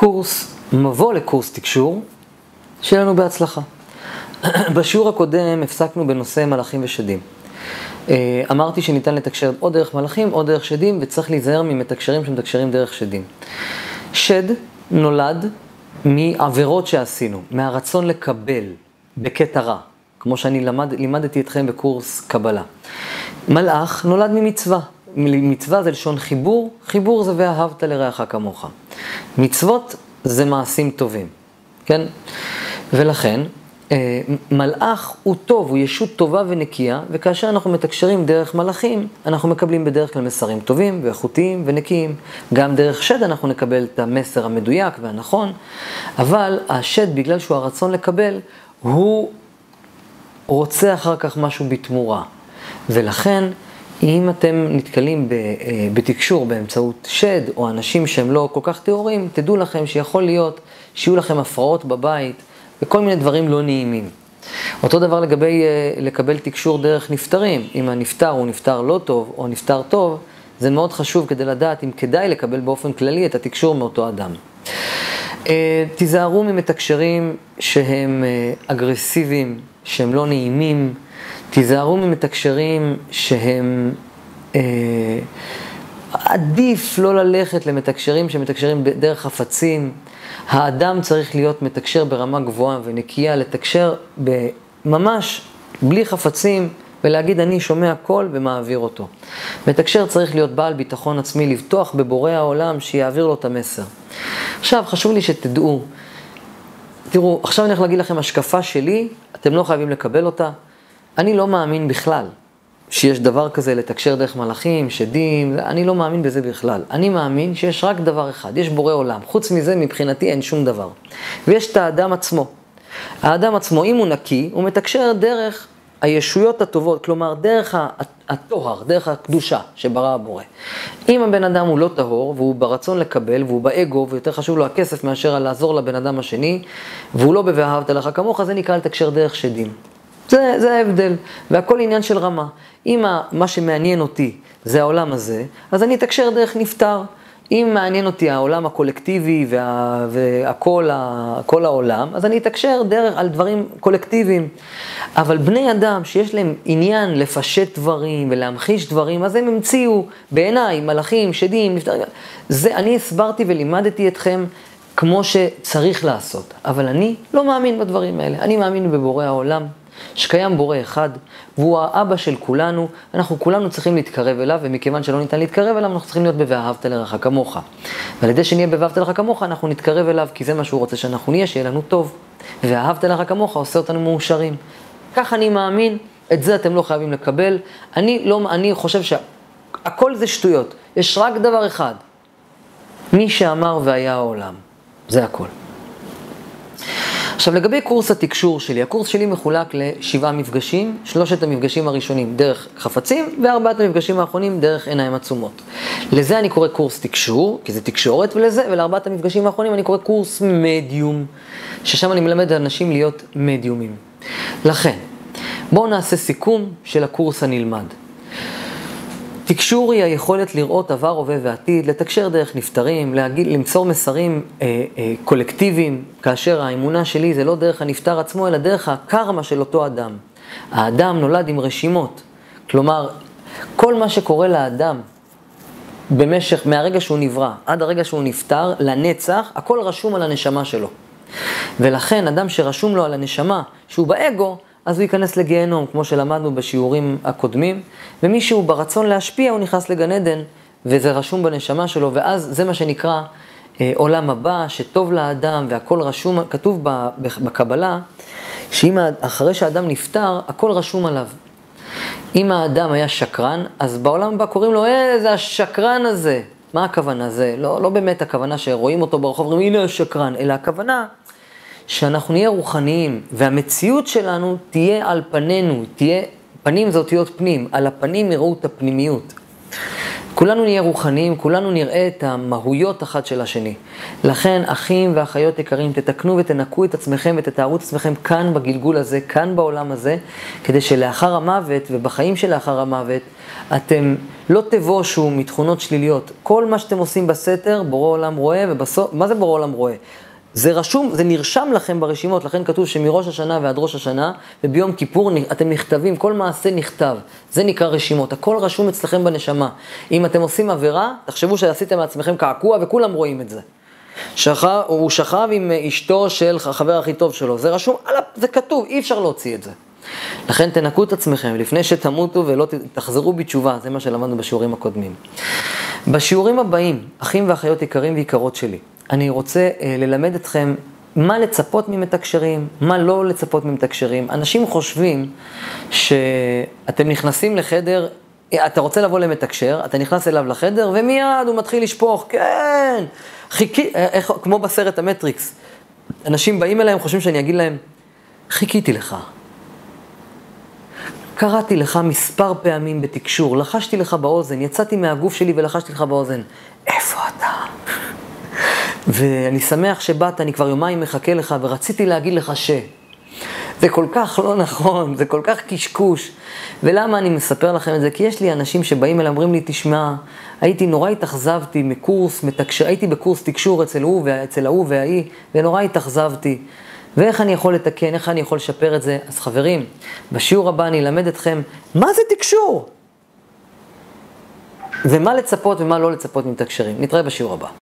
קורס, מבוא לקורס תקשור, שיהיה לנו בהצלחה. בשיעור הקודם הפסקנו בנושא מלאכים ושדים. אה, אמרתי שניתן לתקשר או דרך מלאכים או דרך שדים, וצריך להיזהר ממתקשרים שמתקשרים דרך שדים. שד נולד מעבירות שעשינו, מהרצון לקבל בקטע רע, כמו שאני למד, לימדתי אתכם בקורס קבלה. מלאך נולד ממצווה. מצווה זה לשון חיבור, חיבור זה ואהבת לרעך כמוך. מצוות זה מעשים טובים, כן? ולכן, אה, מלאך הוא טוב, הוא ישות טובה ונקייה, וכאשר אנחנו מתקשרים דרך מלאכים, אנחנו מקבלים בדרך כלל מסרים טובים ואיכותיים ונקיים. גם דרך שד אנחנו נקבל את המסר המדויק והנכון, אבל השד, בגלל שהוא הרצון לקבל, הוא רוצה אחר כך משהו בתמורה. ולכן, אם אתם נתקלים אה, בתקשור באמצעות שד, או אנשים שהם לא כל כך טהורים, תדעו לכם שיכול להיות שיהיו לכם הפרעות בבית וכל מיני דברים לא נעימים. אותו דבר לגבי אה, לקבל תקשור דרך נפטרים. אם הנפטר הוא נפטר לא טוב או נפטר טוב, זה מאוד חשוב כדי לדעת אם כדאי לקבל באופן כללי את התקשור מאותו אדם. אה, תיזהרו ממתקשרים שהם אגרסיביים, שהם לא נעימים. תיזהרו ממתקשרים שהם... אה, עדיף לא ללכת למתקשרים שמתקשרים דרך חפצים. האדם צריך להיות מתקשר ברמה גבוהה ונקייה, לתקשר ממש בלי חפצים ולהגיד אני שומע קול ומעביר אותו. מתקשר צריך להיות בעל ביטחון עצמי, לבטוח בבורא העולם שיעביר לו את המסר. עכשיו, חשוב לי שתדעו, תראו, עכשיו אני הולך להגיד לכם השקפה שלי, אתם לא חייבים לקבל אותה. אני לא מאמין בכלל שיש דבר כזה לתקשר דרך מלאכים, שדים, אני לא מאמין בזה בכלל. אני מאמין שיש רק דבר אחד, יש בורא עולם. חוץ מזה, מבחינתי אין שום דבר. ויש את האדם עצמו. האדם עצמו, אם הוא נקי, הוא מתקשר דרך הישויות הטובות, כלומר, דרך הטוהר, דרך הקדושה שברא הבורא. אם הבן אדם הוא לא טהור, והוא ברצון לקבל, והוא באגו, ויותר חשוב לו הכסף מאשר לעזור לבן אדם השני, והוא לא ב"ואהבת לך כמוך", זה נקרא לתקשר דרך שדים. זה, זה ההבדל, והכל עניין של רמה. אם מה שמעניין אותי זה העולם הזה, אז אני אתקשר דרך נפטר. אם מעניין אותי העולם הקולקטיבי וה, והכל העולם, אז אני אתקשר דרך על דברים קולקטיביים. אבל בני אדם שיש להם עניין לפשט דברים ולהמחיש דברים, אז הם המציאו, בעיניי, מלאכים, שדים, נפטרים. זה, אני הסברתי ולימדתי אתכם כמו שצריך לעשות, אבל אני לא מאמין בדברים האלה. אני מאמין בבורא העולם. שקיים בורא אחד, והוא האבא של כולנו, אנחנו כולנו צריכים להתקרב אליו, ומכיוון שלא ניתן להתקרב אליו, אנחנו צריכים להיות ב"ואהבת לרעך כמוך". ועל ידי שנהיה ב"ואהבת לרעך כמוך", אנחנו נתקרב אליו, כי זה מה שהוא רוצה שאנחנו נהיה, שיהיה לנו טוב. ו"ואהבת לרעך כמוך" עושה אותנו מאושרים. כך אני מאמין, את זה אתם לא חייבים לקבל. אני, לא, אני חושב שהכל זה שטויות, יש רק דבר אחד, מי שאמר והיה העולם, זה הכל. עכשיו לגבי קורס התקשור שלי, הקורס שלי מחולק לשבעה מפגשים, שלושת המפגשים הראשונים דרך חפצים וארבעת המפגשים האחרונים דרך עיניים עצומות. לזה אני קורא קורס תקשור, כי זה תקשורת, ולזה, ולארבעת המפגשים האחרונים אני קורא קורס מדיום, ששם אני מלמד אנשים להיות מדיומים. לכן, בואו נעשה סיכום של הקורס הנלמד. תקשור היא היכולת לראות עבר, הווה ועתיד, לתקשר דרך נפטרים, להגיד, למסור מסרים אה, אה, קולקטיביים, כאשר האמונה שלי זה לא דרך הנפטר עצמו, אלא דרך הקרמה של אותו אדם. האדם נולד עם רשימות, כלומר, כל מה שקורה לאדם במשך, מהרגע שהוא נברא עד הרגע שהוא נפטר, לנצח, הכל רשום על הנשמה שלו. ולכן אדם שרשום לו על הנשמה, שהוא באגו, אז הוא ייכנס לגיהנום, כמו שלמדנו בשיעורים הקודמים, ומי שהוא ברצון להשפיע, הוא נכנס לגן עדן, וזה רשום בנשמה שלו, ואז זה מה שנקרא אה, עולם הבא, שטוב לאדם, והכל רשום, כתוב בקבלה, שאם אחרי שהאדם נפטר, הכל רשום עליו. אם האדם היה שקרן, אז בעולם הבא קוראים לו, אה, זה השקרן הזה. מה הכוונה? זה לא, לא באמת הכוונה שרואים אותו ברחוב, אומרים, הנה השקרן, אלא הכוונה שאנחנו נהיה רוחניים, והמציאות שלנו תהיה על פנינו, תהיה, פנים זה אותיות פנים, על הפנים יראו את הפנימיות. כולנו נהיה רוחניים, כולנו נראה את המהויות אחת של השני. לכן, אחים ואחיות יקרים, תתקנו ותנקו את עצמכם ותתארו את עצמכם כאן בגלגול הזה, כאן בעולם הזה, כדי שלאחר המוות ובחיים שלאחר המוות, אתם לא תבושו מתכונות שליליות. כל מה שאתם עושים בסתר, בורא עולם רואה, ובסוף, מה זה בורא עולם רואה? זה רשום, זה נרשם לכם ברשימות, לכן כתוב שמראש השנה ועד ראש השנה, וביום כיפור אתם נכתבים, כל מעשה נכתב. זה נקרא רשימות, הכל רשום אצלכם בנשמה. אם אתם עושים עבירה, תחשבו שעשיתם לעצמכם קעקוע וכולם רואים את זה. שכב, הוא שכב עם אשתו של החבר הכי טוב שלו, זה רשום, זה כתוב, אי אפשר להוציא את זה. לכן תנקו את עצמכם לפני שתמותו ולא תחזרו בתשובה, זה מה שלמדנו בשיעורים הקודמים. בשיעורים הבאים, אחים ואחיות יקרים ויקרות שלי, אני רוצה אה, ללמד אתכם מה לצפות ממתקשרים, מה לא לצפות ממתקשרים. אנשים חושבים שאתם נכנסים לחדר, אתה רוצה לבוא למתקשר, אתה נכנס אליו לחדר ומיד הוא מתחיל לשפוך, כן, חיכי, אה, איך, כמו בסרט המטריקס. אנשים באים אליהם, חושבים שאני אגיד להם, חיכיתי לך. קראתי לך מספר פעמים בתקשור, לחשתי לך באוזן, יצאתי מהגוף שלי ולחשתי לך באוזן. איפה אתה? ואני שמח שבאת, אני כבר יומיים מחכה לך, ורציתי להגיד לך ש... זה כל כך לא נכון, זה כל כך קשקוש. ולמה אני מספר לכם את זה? כי יש לי אנשים שבאים אליי, אומרים לי, תשמע, הייתי, נורא התאכזבתי מקורס, מתקשר, הייתי בקורס תקשור אצל הוא ואצל ההוא וההיא, ונורא התאכזבתי. ואיך אני יכול לתקן, איך אני יכול לשפר את זה? אז חברים, בשיעור הבא אני אלמד אתכם מה זה תקשור, ומה לצפות ומה לא לצפות מתקשרים. נתראה בשיעור הבא.